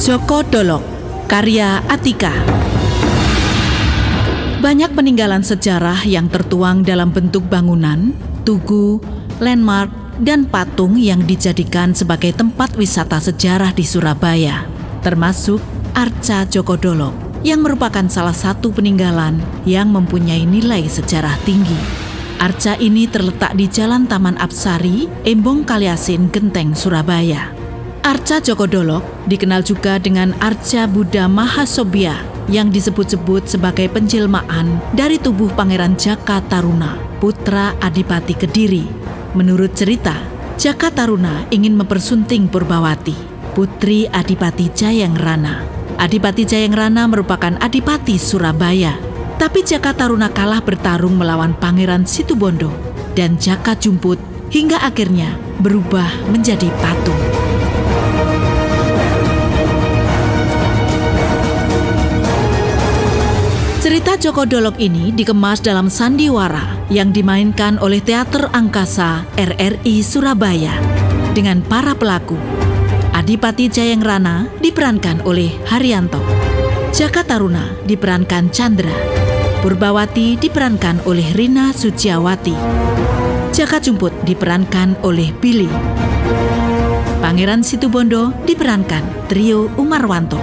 Joko Dolok, karya Atika. Banyak peninggalan sejarah yang tertuang dalam bentuk bangunan, tugu, landmark, dan patung yang dijadikan sebagai tempat wisata sejarah di Surabaya, termasuk Arca Joko Dolok, yang merupakan salah satu peninggalan yang mempunyai nilai sejarah tinggi. Arca ini terletak di Jalan Taman Apsari, Embong Kaliasin, Genteng, Surabaya. Arca Joko Dolok dikenal juga dengan Arca Buddha Mahasobya yang disebut-sebut sebagai penjelmaan dari tubuh Pangeran Jaka Taruna, putra Adipati Kediri. Menurut cerita, Jaka Taruna ingin mempersunting Purbawati, putri Adipati Jayangrana. Adipati Jayangrana merupakan Adipati Surabaya. Tapi Jaka Taruna kalah bertarung melawan Pangeran Situbondo dan Jaka Jumput hingga akhirnya berubah menjadi patung. Joko Dolok ini dikemas dalam sandiwara yang dimainkan oleh Teater Angkasa RRI Surabaya dengan para pelaku. Adipati Jayangrana diperankan oleh Haryanto. Jaka Taruna diperankan Chandra. Purbawati diperankan oleh Rina Suciawati. Jaka Jumput diperankan oleh Billy. Pangeran Situbondo diperankan Trio Umarwanto.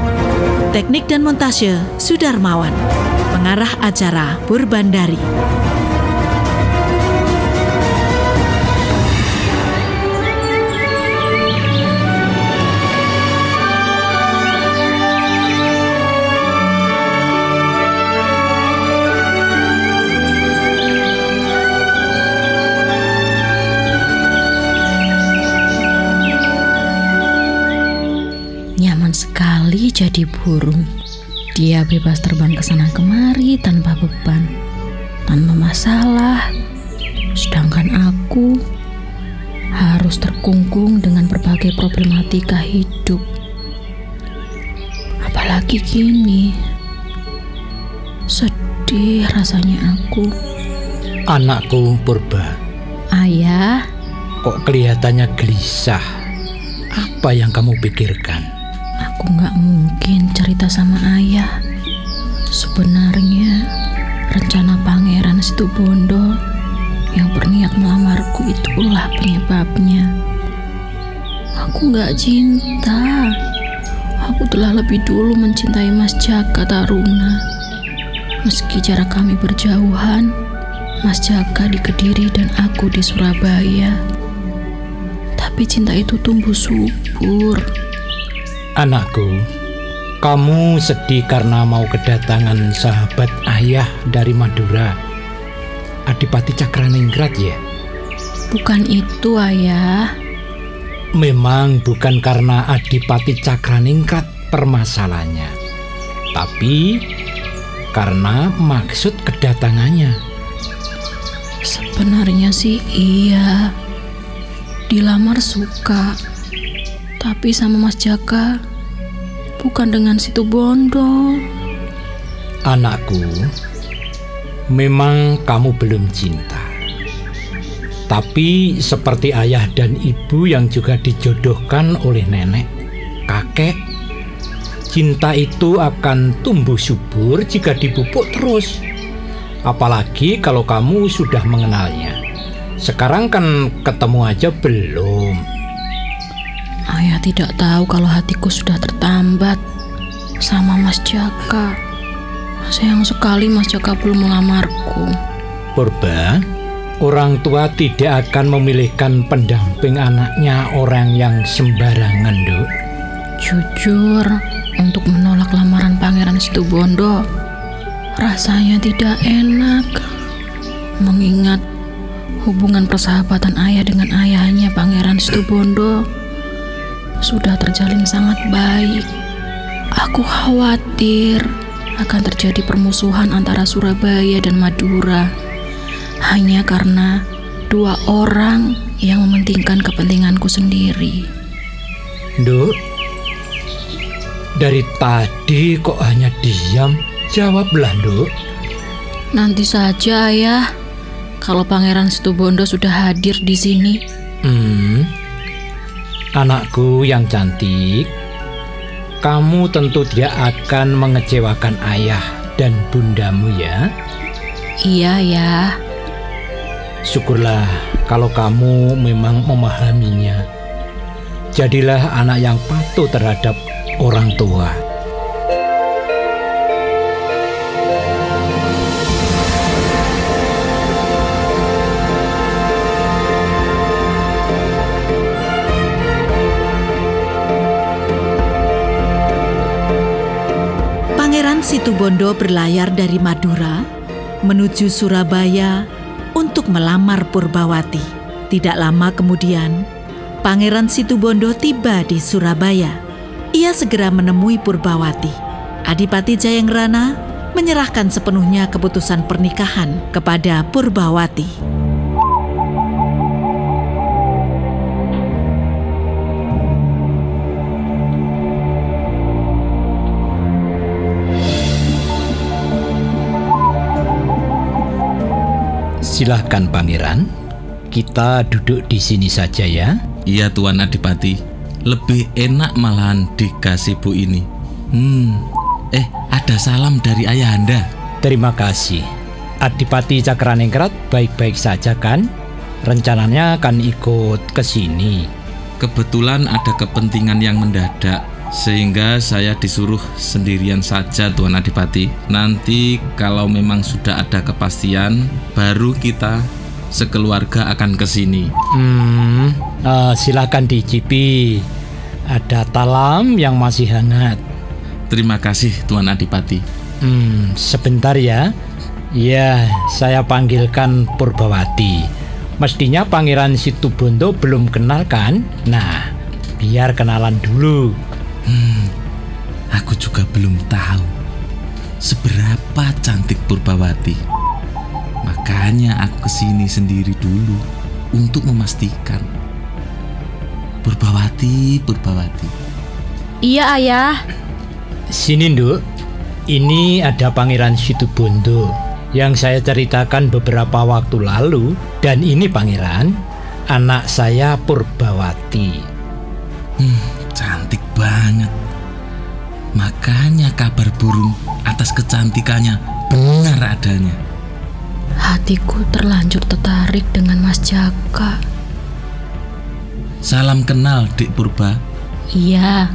Teknik dan montase Sudarmawan. Pengarah acara Purbandari. Nyaman sekali jadi burung. Dia bebas terbang ke sana kemari tanpa beban, tanpa masalah. Sedangkan aku harus terkungkung dengan berbagai problematika hidup. Apalagi kini, sedih rasanya aku. Anakku Purba, Ayah, kok kelihatannya gelisah? Apa yang kamu pikirkan? Aku nggak mungkin cerita sama ayah. Sebenarnya rencana pangeran Situbondo yang berniat melamarku itulah penyebabnya. Aku nggak cinta. Aku telah lebih dulu mencintai Mas Jaka Taruna. Meski jarak kami berjauhan, Mas Jaka di Kediri dan aku di Surabaya. Tapi cinta itu tumbuh subur. Anakku, kamu sedih karena mau kedatangan sahabat ayah dari Madura. Adipati Cakraningrat ya? Bukan itu, Ayah. Memang bukan karena Adipati Cakraningrat permasalahannya. Tapi karena maksud kedatangannya. Sebenarnya sih iya. Dilamar suka. Tapi sama Mas Jaka bukan dengan situ Bondo. Anakku, memang kamu belum cinta. Tapi seperti ayah dan ibu yang juga dijodohkan oleh nenek, kakek, cinta itu akan tumbuh subur jika dipupuk terus. Apalagi kalau kamu sudah mengenalnya. Sekarang kan ketemu aja belum. Ayah tidak tahu kalau hatiku sudah tertambat sama Mas Jaka. Sayang sekali Mas Jaka belum melamarku. Purba, orang tua tidak akan memilihkan pendamping anaknya orang yang sembarangan, Dok. Jujur, untuk menolak lamaran Pangeran Situbondo, rasanya tidak enak. Mengingat hubungan persahabatan ayah dengan ayahnya Pangeran Situbondo sudah terjalin sangat baik. Aku khawatir akan terjadi permusuhan antara Surabaya dan Madura hanya karena dua orang yang mementingkan kepentinganku sendiri. Dok, dari tadi kok hanya diam? Jawablah, Dok. Nanti saja ya, kalau Pangeran Situbondo sudah hadir di sini. Hmm, anakku yang cantik, kamu tentu tidak akan mengecewakan ayah dan bundamu ya. Iya ya. Syukurlah kalau kamu memang memahaminya. Jadilah anak yang patuh terhadap orang tua. Situbondo berlayar dari Madura menuju Surabaya untuk melamar Purbawati. Tidak lama kemudian, Pangeran Situbondo tiba di Surabaya. Ia segera menemui Purbawati. Adipati Jayangrana menyerahkan sepenuhnya keputusan pernikahan kepada Purbawati. Silahkan pangeran, kita duduk di sini saja ya. Iya Tuan Adipati, lebih enak malahan dikasih bu ini. Hmm, eh ada salam dari ayahanda. Terima kasih. Adipati Cakraningrat baik-baik saja kan? Rencananya akan ikut ke sini. Kebetulan ada kepentingan yang mendadak, sehingga saya disuruh sendirian saja Tuan Adipati. Nanti kalau memang sudah ada kepastian, baru kita sekeluarga akan ke sini. Hmm, eh, silakan dicipi. Ada talam yang masih hangat. Terima kasih Tuan Adipati. Hmm, sebentar ya. Ya, saya panggilkan Purbawati. Mestinya Pangeran Situbondo belum kenal kan? Nah, biar kenalan dulu. Aku juga belum tahu seberapa cantik Purbawati. Makanya aku ke sini sendiri dulu untuk memastikan. Purbawati, Purbawati. Iya ayah. Sini, Nduk. Ini ada Pangeran Situbondo yang saya ceritakan beberapa waktu lalu dan ini Pangeran, anak saya Purbawati. Hmm, cantik banget. Makanya kabar burung atas kecantikannya benar adanya. Hatiku terlanjur tertarik dengan Mas Jaka. Salam kenal, Dik Purba. Iya,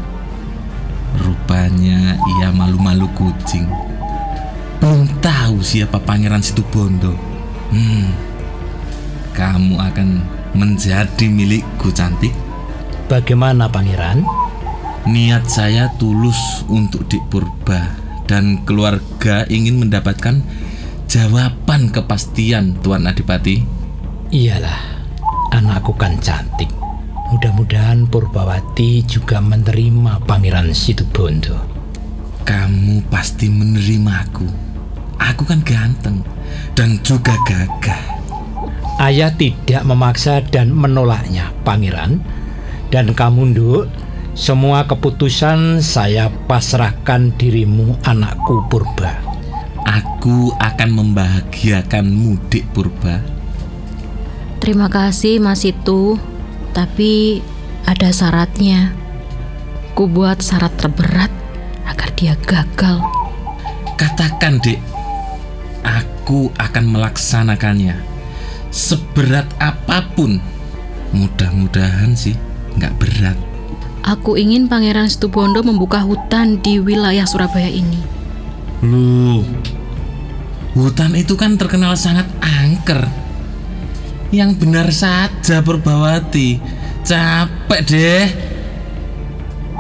Rupanya ia malu-malu kucing. Belum tahu siapa Pangeran Situbondo. Hmm, kamu akan menjadi milikku cantik. Bagaimana Pangeran? Niat saya tulus untuk Dik Purba dan keluarga ingin mendapatkan jawaban kepastian Tuan Adipati. Iyalah, anakku kan cantik. Mudah-mudahan Purbawati juga menerima Pangeran Situbondo. Kamu pasti menerimaku. Aku kan ganteng dan juga gagah. Ayah tidak memaksa dan menolaknya, Pangeran. Dan kamu, Nduk, semua keputusan saya pasrahkan dirimu, anakku Purba. Aku akan membahagiakanmu, Dik Purba. terima kasih Mas itu. Tapi ada syaratnya. Ku buat syarat terberat agar dia gagal. Katakan, Dek. Aku akan melaksanakannya. Seberat apa pun. Mudah-mudahan sih nggak berat. Aku ingin Pangeran Situbondo membuka hutan di wilayah Surabaya ini. Loh, hutan itu kan terkenal sangat angker. Yang benar saja Purbawati. Capek deh.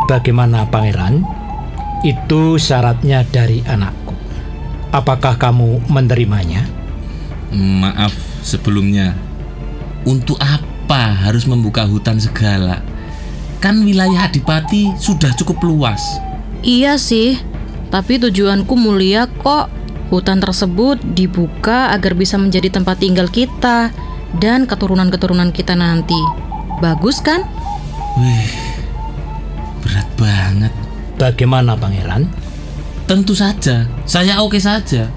Bagaimana, Pangeran? Itu syaratnya dari anakku. Apakah kamu menerimanya? Maaf sebelumnya. Untuk apa harus membuka hutan segala? Kan wilayah Adipati sudah cukup luas. Iya sih, tapi tujuanku mulia kok. Hutan tersebut dibuka agar bisa menjadi tempat tinggal kita dan keturunan-keturunan kita nanti. Bagus kan? Wih, berat banget. Bagaimana, Pangeran? Tentu saja, saya oke saja.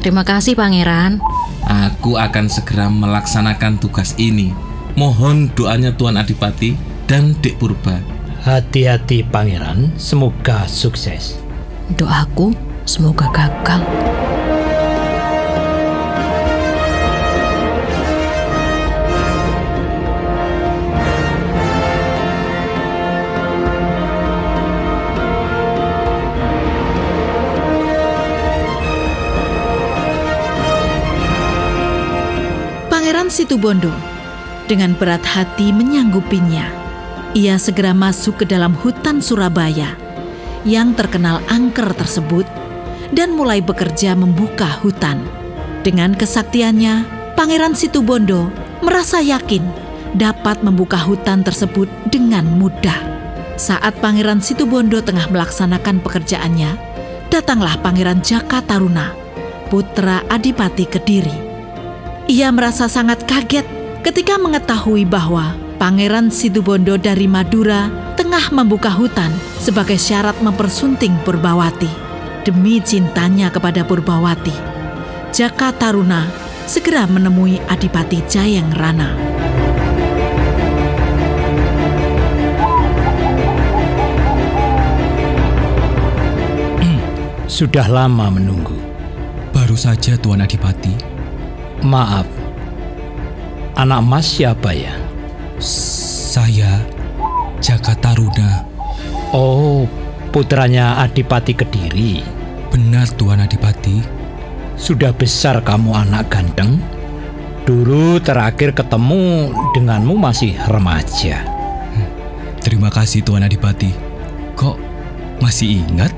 Terima kasih Pangeran. Aku akan segera melaksanakan tugas ini. Mohon doanya Tuan Adipati dan Dek Purba. Hati-hati pangeran, semoga sukses. Doaku semoga gagal. Pangeran Situbondo dengan berat hati menyanggupinya. Ia segera masuk ke dalam hutan Surabaya yang terkenal angker tersebut dan mulai bekerja membuka hutan. Dengan kesaktiannya, Pangeran Situbondo merasa yakin dapat membuka hutan tersebut dengan mudah. Saat Pangeran Situbondo tengah melaksanakan pekerjaannya, datanglah Pangeran Jaka Taruna, putra Adipati Kediri. Ia merasa sangat kaget ketika mengetahui bahwa Pangeran Situbondo dari Madura tengah membuka hutan sebagai syarat mempersunting Purbawati. Demi cintanya kepada Purbawati, Jaka Taruna segera menemui Adipati Jayeng Rana. Sudah lama menunggu. Baru saja Tuan Adipati. Maaf, anak mas siapa ya? Saya Jaka Taruna. Oh, putranya Adipati Kediri. Benar Tuan Adipati. Sudah besar kamu anak ganteng. Dulu terakhir ketemu denganmu masih remaja. Terima kasih Tuan Adipati. Kok masih ingat?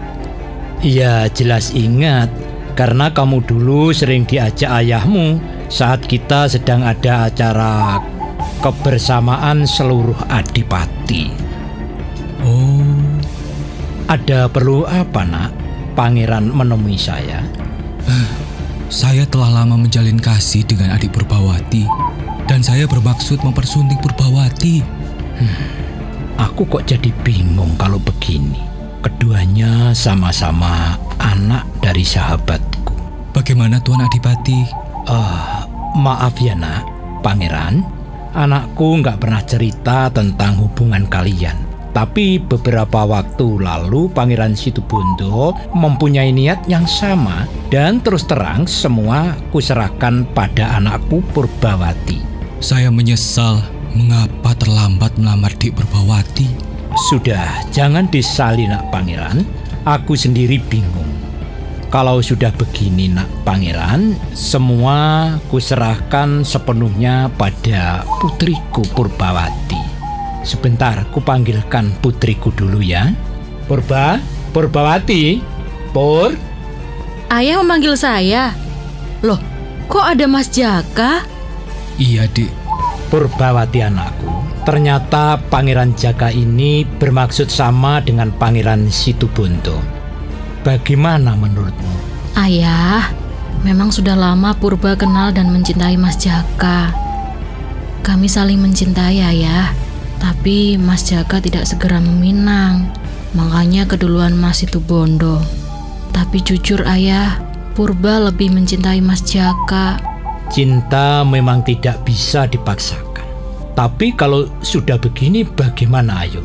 Iya, jelas ingat. Karena kamu dulu sering diajak ayahmu saat kita sedang ada acara kebersamaan seluruh adipati. Oh, Ada perlu apa, Nak? Pangeran menemui saya. saya telah lama menjalin kasih dengan adik Purbawati. Dan saya bermaksud mempersunting Purbawati. Aku kok jadi bingung kalau begini. Keduanya sama-sama anak dari sahabatku. Bagaimana Tuan Adipati? Ah, maaf ya nak, pangeran. Anakku nggak pernah cerita tentang hubungan kalian. Tapi beberapa waktu lalu Pangeran Situbondo mempunyai niat yang sama dan terus terang semua kuserahkan pada anakku Purbawati. Saya menyesal mengapa terlambat melamar Dik Purbawati. Sudah, jangan disali nak pangeran. Aku sendiri bingung. Kalau sudah begini nak pangeran, semua kuserahkan sepenuhnya pada putriku Purbawati. Sebentar, kupanggilkan putriku dulu ya. Purba, Purbawati, Pur, Ayah memanggil saya. Loh, kok ada Mas Jaka? Iya, Dik. Purbawati anakku. Ternyata Pangeran Jaka ini bermaksud sama dengan Pangeran Situbondo. Bagaimana menurutmu? Ayah, memang sudah lama Purba kenal dan mencintai Mas Jaka. Kami saling mencintai ayah, tapi Mas Jaka tidak segera meminang. Makanya keduluan Mas itu bondo. Tapi jujur ayah, Purba lebih mencintai Mas Jaka. Cinta memang tidak bisa dipaksakan. Tapi kalau sudah begini bagaimana ayo?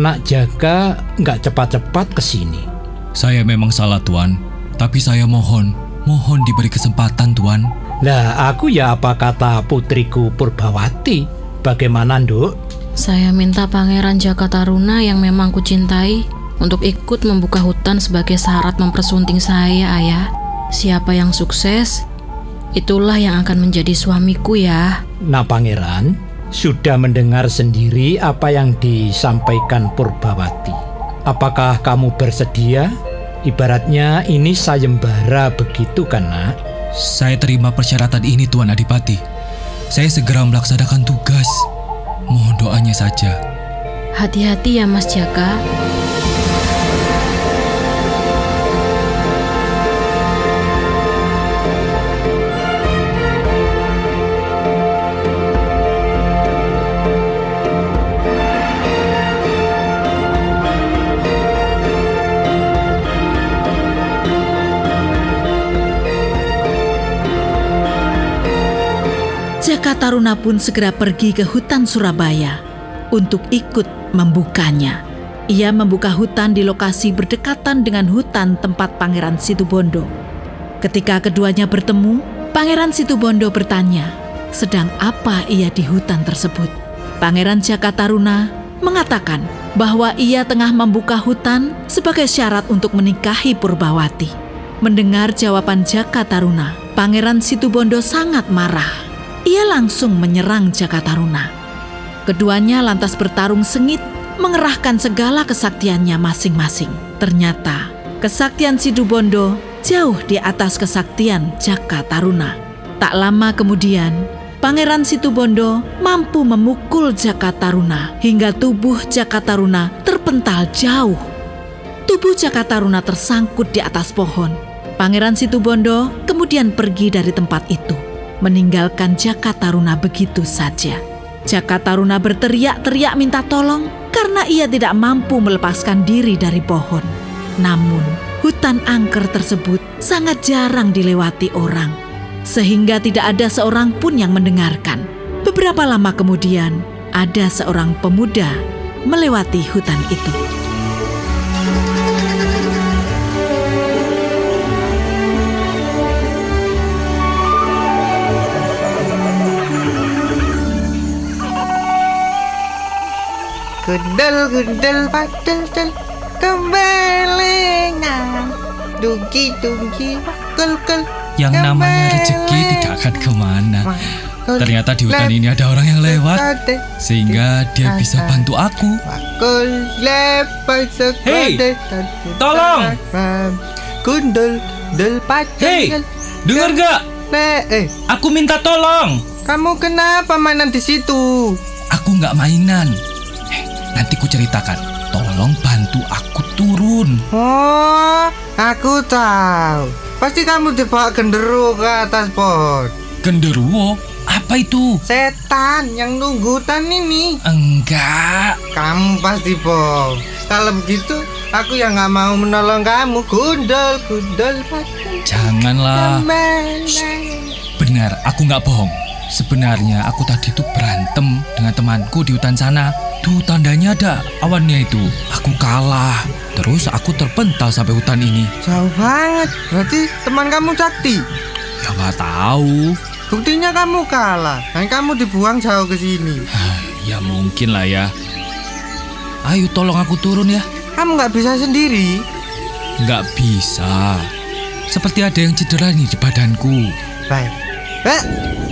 Nak Jaka nggak cepat-cepat ke sini. Saya memang salah, Tuan. Tapi saya mohon, mohon diberi kesempatan, Tuan. Lah aku ya apa kata putriku Purbawati? Bagaimana nduk? Saya minta Pangeran Jaka Taruna yang memang kucintai untuk ikut membuka hutan sebagai syarat mempersunting saya, ayah. Siapa yang sukses, itulah yang akan menjadi suamiku ya. Nah pangeran, sudah mendengar sendiri apa yang disampaikan Purbawati. Apakah kamu bersedia? Ibaratnya ini sayembara begitu kan nak? Saya terima persyaratan ini, Tuan Adipati. Saya segera melaksanakan tugas. Mohon doanya saja. Hati-hati ya Mas Jaka. Taruna pun segera pergi ke hutan Surabaya untuk ikut membukanya. Ia membuka hutan di lokasi berdekatan dengan hutan tempat Pangeran Situbondo. Ketika keduanya bertemu, Pangeran Situbondo bertanya, sedang apa ia di hutan tersebut? Pangeran Jakataruna mengatakan bahwa ia tengah membuka hutan sebagai syarat untuk menikahi Purbawati. Mendengar jawaban Jakataruna, Pangeran Situbondo sangat marah. Ia langsung menyerang Jakataruna. Keduanya lantas bertarung sengit mengerahkan segala kesaktiannya masing-masing. Ternyata kesaktian Sidubondo jauh di atas kesaktian Jaka Taruna. Tak lama kemudian, Pangeran Situbondo mampu memukul Jaka Taruna hingga tubuh Jaka Taruna terpental jauh. Tubuh Jaka Taruna tersangkut di atas pohon. Pangeran Situbondo kemudian pergi dari tempat itu, meninggalkan Jaka Taruna begitu saja. Jaka Taruna berteriak-teriak minta tolong karena ia tidak mampu melepaskan diri dari pohon. Namun, hutan angker tersebut sangat jarang dilewati orang, sehingga tidak ada seorang pun yang mendengarkan. Beberapa lama kemudian, ada seorang pemuda melewati hutan itu. Gundel gundel padel del Kembelengan Dungki dungki wakul kul Yang namanya rezeki tidak akan ke mana. Ternyata di hutan ini ada orang yang lewat, sehingga dia bisa bantu aku. Hei, tolong. Gundel del padel Hei, dengar gak? Eh Aku minta tolong. kamu kenapa mainan di situ? Aku nggak mainan. Nanti ku ceritakan. Tolong bantu aku turun. Oh aku tahu Pasti kamu dibawa genderuwo ke atas pohon Genderuwo? Apa itu? Setan yang nunggu hutan ini Enggak. Kamu pasti bohong. Kalau begitu, aku yang nggak mau menolong kamu. Gundel, gundel, Janganlah. Benar, aku nggak bohong. Sebenarnya aku tadi tuh berantem temanku di hutan sana. Tuh tandanya ada awannya itu. Aku kalah. Terus aku terpental sampai hutan ini. Jauh banget. Berarti teman kamu sakti. Ya nggak tahu. Buktinya kamu kalah. Dan kamu dibuang jauh ke sini. Ah, Ya mungkin lah ya. Ayo tolong aku turun ya. Kamu nggak bisa sendiri. Nggak bisa. Seperti ada yang cedera nih di badanku. Baik. Eh,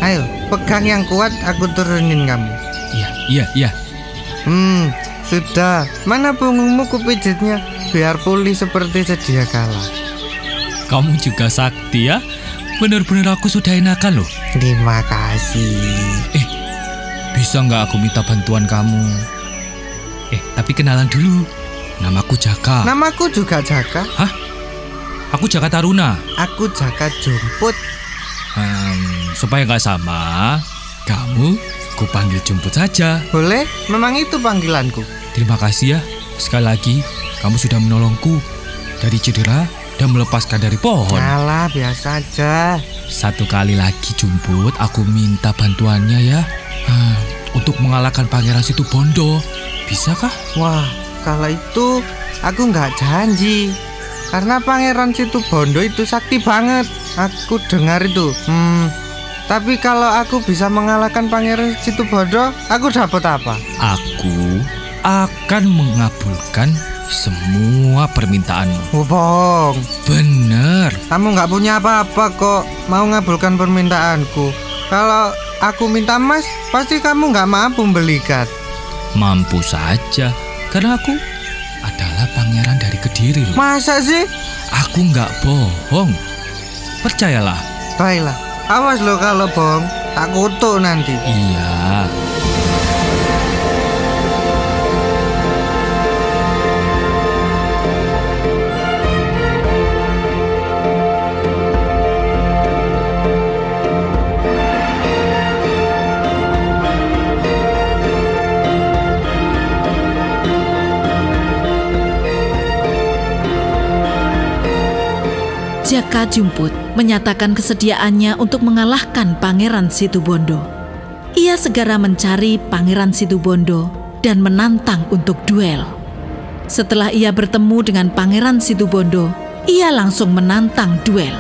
ayo pegang yang kuat. Aku turunin kamu. Iya, iya, iya. Hmm, sudah. Mana punggungmu kupijitnya? Biar pulih seperti sedia kala. Kamu juga sakti ya. Bener-bener aku sudah enakan loh. Terima kasih. Eh, bisa nggak aku minta bantuan kamu? Eh, tapi kenalan dulu. Namaku Jaka. Namaku juga Jaka. Aku Jaka Taruna. Aku Jaka Jumput. Hmm, supaya nggak sama, kamu ku panggil jemput saja. Boleh? Memang itu panggilanku. Terima kasih ya. Sekali lagi, kamu sudah menolongku dari cedera dan melepaskan dari pohon. Ngalah, biasa aja. Satu kali lagi Jumput, aku minta bantuannya ya. Ah, untuk mengalahkan Pangeran Situ Bondo. Bisakah? Wah, kalau itu aku nggak janji. Karena Pangeran Situ Bondo itu sakti banget. Aku dengar itu. Hmm, tapi kalau aku bisa mengalahkan Pangeran Situ Bondo, aku dapat apa? Aku akan mengabulkan semua permintaanmu. Oh, bohong. Bener. Kamu nggak punya apa-apa kok. Mau ngabulkan permintaanku. Kalau aku minta emas, pasti kamu nggak mampu belikan. Mampu saja. Karena aku adalah pangeran dari Kediri loh. Masa sih? Aku nggak bohong. Percayalah. Baiklah, awas lo kalau bohong, tak kutuk nanti. Iya. Jaka Jumput menyatakan kesediaannya untuk mengalahkan Pangeran Situbondo. Ia segera mencari Pangeran Situbondo dan menantang untuk duel. Setelah ia bertemu dengan Pangeran Situbondo, ia langsung menantang duel.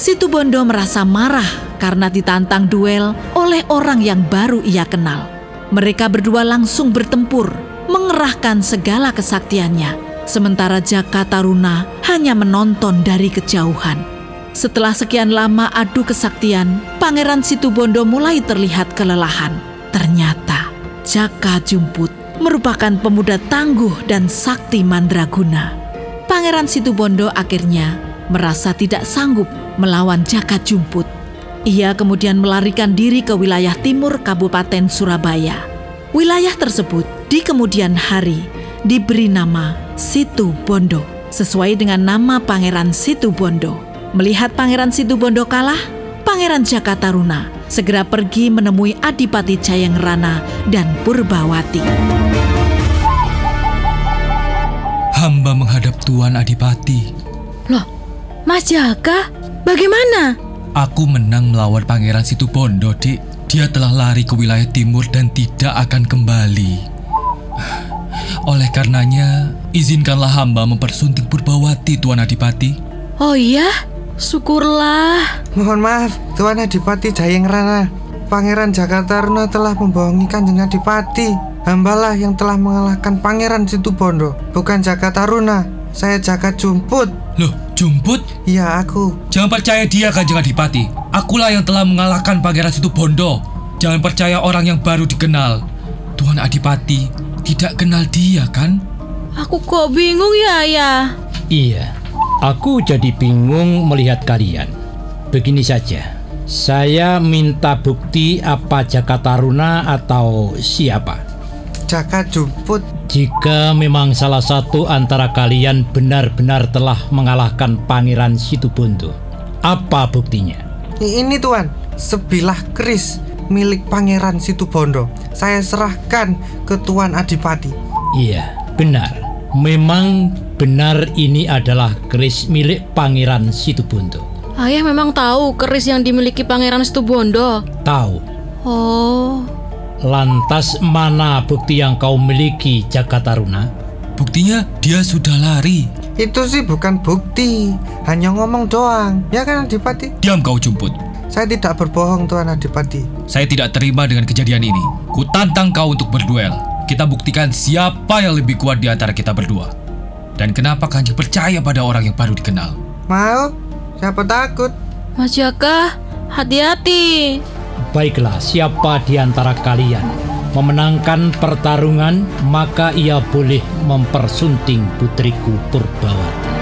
Situbondo merasa marah karena ditantang duel oleh orang yang baru ia kenal. Mereka berdua langsung bertempur, mengerahkan segala kesaktiannya, sementara Jaka Taruna hanya menonton dari kejauhan. Setelah sekian lama adu kesaktian, Pangeran Situbondo mulai terlihat kelelahan. Ternyata Jaka Jumput merupakan pemuda tangguh dan sakti mandraguna. Pangeran Situbondo akhirnya merasa tidak sanggup melawan Jaka Jumput. Ia kemudian melarikan diri ke wilayah timur Kabupaten Surabaya. Wilayah tersebut di kemudian hari diberi nama Situ Bondo sesuai dengan nama Pangeran Situ Bondo. Melihat Pangeran Situbondo kalah, Pangeran Jakataruna segera pergi menemui Adipati Jayangrana dan Purbawati. Hamba menghadap Tuan Adipati. Loh, Mas Jaka, bagaimana? Aku menang melawan Pangeran Situbondo, Dik. Dia telah lari ke wilayah timur dan tidak akan kembali. Oleh karenanya, izinkanlah hamba mempersunting Purbawati, Tuan Adipati. Oh iya? Syukurlah. Mohon maaf, Tuan Adipati Jayeng Rana. Pangeran Jakataruna telah membohongi Kanjeng Adipati. Hambalah yang telah mengalahkan Pangeran Situbondo, bukan Jakataruna. Saya Jaka Jumput. Loh, Jumput? Iya, aku. Jangan percaya dia, Kanjeng Adipati. Akulah yang telah mengalahkan Pangeran Situbondo. Jangan percaya orang yang baru dikenal. Tuan Adipati tidak kenal dia, kan? Aku kok bingung ya, ya. Iya, Aku jadi bingung melihat kalian. Begini saja, saya minta bukti apa Jaka Taruna atau siapa. Jaka Jumput. Jika memang salah satu antara kalian benar-benar telah mengalahkan Pangeran Situbondo, apa buktinya? Ini tuan, sebilah keris milik Pangeran Situbondo. Saya serahkan ke Tuan Adipati. Iya, benar. Memang benar ini adalah keris milik Pangeran Situbondo. Ayah memang tahu keris yang dimiliki Pangeran Situbondo. Tahu. Oh. Lantas mana bukti yang kau miliki, Jaka Taruna? Buktinya dia sudah lari. Itu sih bukan bukti, hanya ngomong doang. Ya kan Adipati? Diam kau Jumput. Saya tidak berbohong Tuan Adipati. Saya tidak terima dengan kejadian ini. Ku tantang kau untuk berduel. Kita buktikan siapa yang lebih kuat di antara kita berdua. Dan kenapa Kanjeng percaya pada orang yang baru dikenal? Mau? Siapa takut? Mas Jaka, hati-hati. Baiklah, siapa di antara kalian memenangkan pertarungan, maka ia boleh mempersunting putriku Purbawati.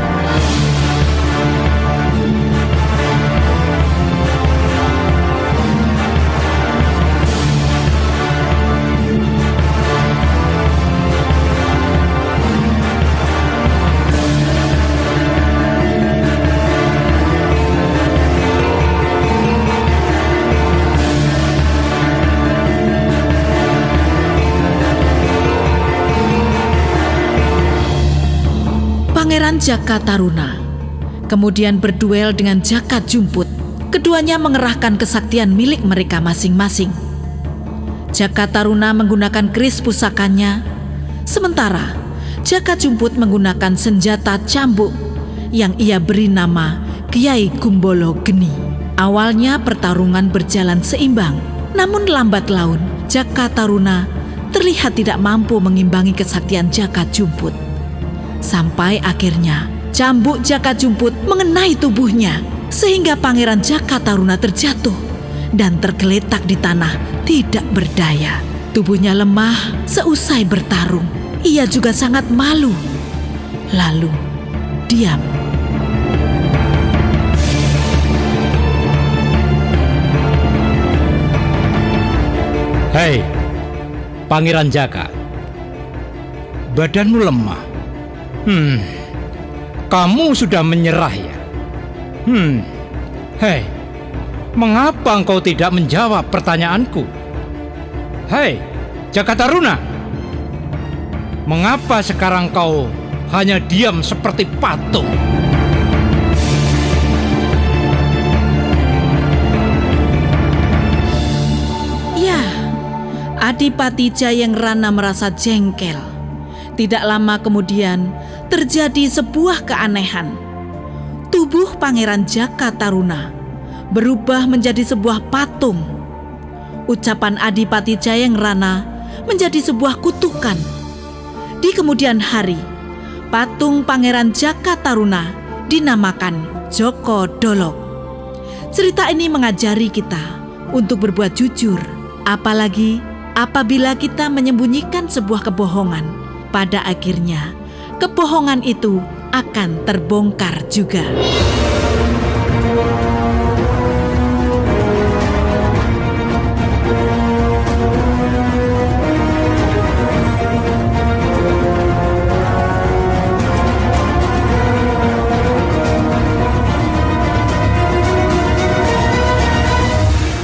Pangeran Jaka Taruna kemudian berduel dengan Jaka Jumput. Keduanya mengerahkan kesaktian milik mereka masing-masing. Jaka Taruna menggunakan keris pusakanya, sementara Jaka Jumput menggunakan senjata cambuk yang ia beri nama Kiai Gumbolo Geni. Awalnya pertarungan berjalan seimbang, namun lambat laun Jaka Taruna terlihat tidak mampu mengimbangi kesaktian Jaka Jumput. Sampai akhirnya cambuk Jaka Jumput mengenai tubuhnya sehingga Pangeran Jaka Taruna terjatuh dan tergeletak di tanah tidak berdaya. Tubuhnya lemah seusai bertarung. Ia juga sangat malu. Lalu diam. Hei, Pangeran Jaka. Badanmu lemah. Hmm, kamu sudah menyerah ya? Hmm, hei, mengapa engkau tidak menjawab pertanyaanku? Hei, Jaka Taruna, mengapa sekarang kau hanya diam seperti patung? Ya, Adipati Jayeng Rana merasa jengkel. Tidak lama kemudian terjadi sebuah keanehan. Tubuh Pangeran Jaka Taruna berubah menjadi sebuah patung. Ucapan Adipati Jayeng Rana menjadi sebuah kutukan. Di kemudian hari, patung Pangeran Jaka Taruna dinamakan Joko Dolok. Cerita ini mengajari kita untuk berbuat jujur, apalagi apabila kita menyembunyikan sebuah kebohongan. Pada akhirnya, kebohongan itu akan terbongkar juga.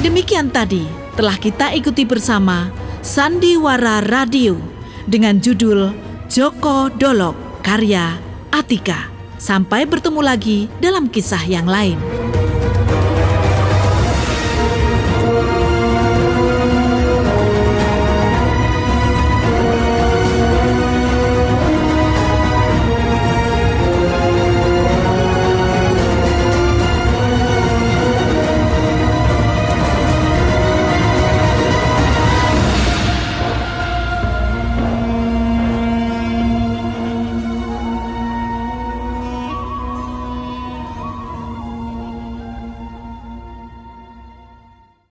Demikian tadi telah kita ikuti bersama Sandiwara Radio dengan judul Joko Dolok karya Atika. Sampai bertemu lagi dalam kisah yang lain.